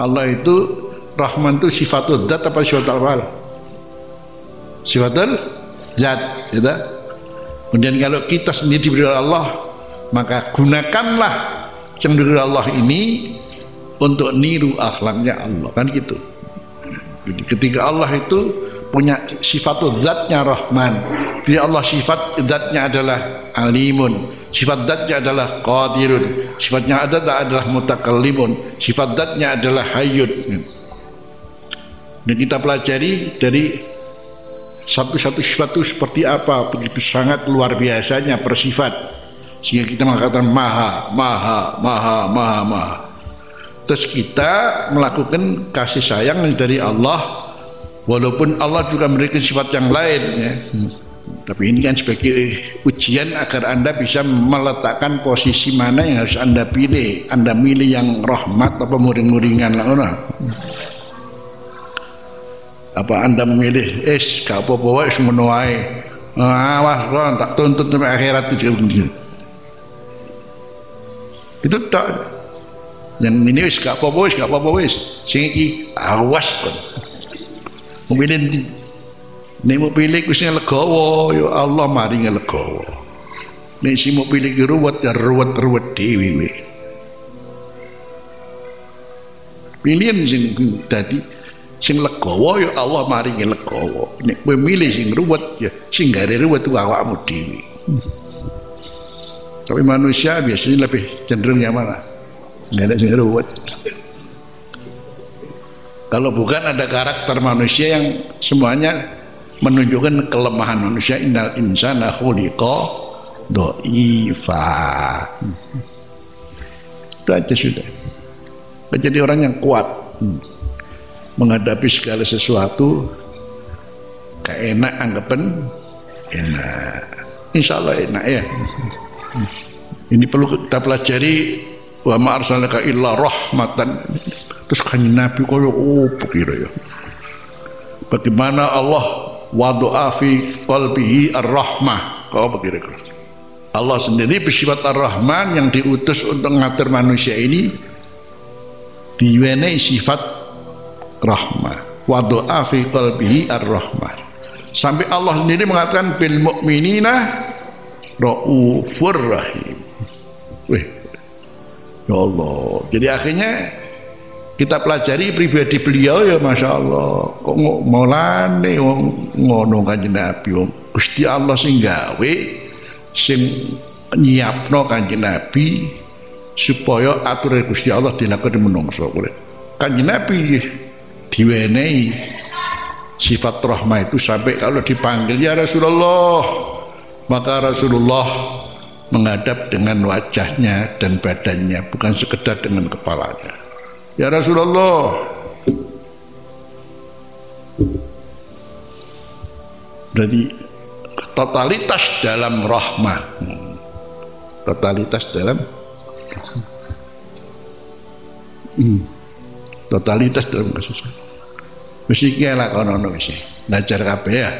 Allah itu Rahman itu sifatul zat apa sifatul awal? Sifatul zat, gitu. Kemudian kalau kita sendiri diberi Allah, maka gunakanlah yang diberi Allah ini untuk niru akhlaknya Allah kan gitu. Jadi ketika Allah itu punya sifat zatnya Rahman. Jadi Allah sifat zatnya adalah alimun. Sifat zatnya adalah qadirun. Sifatnya adalah adalah mutakallimun. Sifat zatnya adalah hayyun. Dan kita pelajari dari satu-satu sifat itu seperti apa begitu sangat luar biasanya persifat sehingga kita mengatakan maha maha maha maha maha terus kita melakukan kasih sayang dari Allah walaupun Allah juga memberikan sifat yang lain ya. Hmm. Tapi ini kan sebagai ujian agar Anda bisa meletakkan posisi mana yang harus Anda pilih. Anda milih yang rahmat atau muring-muringan lah. Apa Anda memilih es gak apa-apa wae semono wae. Awas kok tak tuntut sampai akhirat itu Itu tak yang ini wis gak apa-apa wis gak apa-apa wis sing iki awas kon? Nek mau pilih ku legowo, ya Allah maringi legowo. Nek sing mau pilih ruwet ya ruwet-ruwet dhewe we. Pilihan sing dadi sing legowo ya Allah maringi legowo. Nek kowe milih sing ruwet ya sing gare ruwet ku awakmu dhewe. Tapi manusia biasanya lebih cenderung yang mana? Nggak ada sing ruwet. Kalau bukan ada karakter manusia yang semuanya menunjukkan kelemahan manusia. Innal insana khuliqa doifa itu aja sudah. Menjadi orang yang kuat hmm. menghadapi segala sesuatu keenak anggapan enak. Insya Allah enak ya. Ini perlu kita pelajari wa ma arsalnaka illa rahmatan. Terus kan Nabi kaya oh kira ya. Bagaimana Allah wadu'a fi qalbihi ar-rahmah. Kau kira kira Allah sendiri bersifat ar-rahman yang diutus untuk mengatur manusia ini. Diwenei sifat rahmah. Wadu'a fi qalbihi ar-rahmah. Sampai Allah sendiri mengatakan bil mu'minina raufur rahim. Wih, ya Allah. Jadi akhirnya kita pelajari pribadi beliau ya masya Allah. Kok lane ngono kanjeng Nabi? Gusti Allah sing gawe sing nyiapno kanjeng Nabi supaya aturan Gusti Allah dilakukan menungso boleh kanjeng Nabi diwenehi sifat rahmah itu sampai kalau dipanggil ya Rasulullah. Maka Rasulullah menghadap dengan wajahnya dan badannya bukan sekedar dengan kepalanya Ya Rasulullah. Berarti totalitas dalam rahmah Totalitas dalam hmm. Totalitas dalam kasih sayang Mesti kira kono-kono Ngajar kabeh ya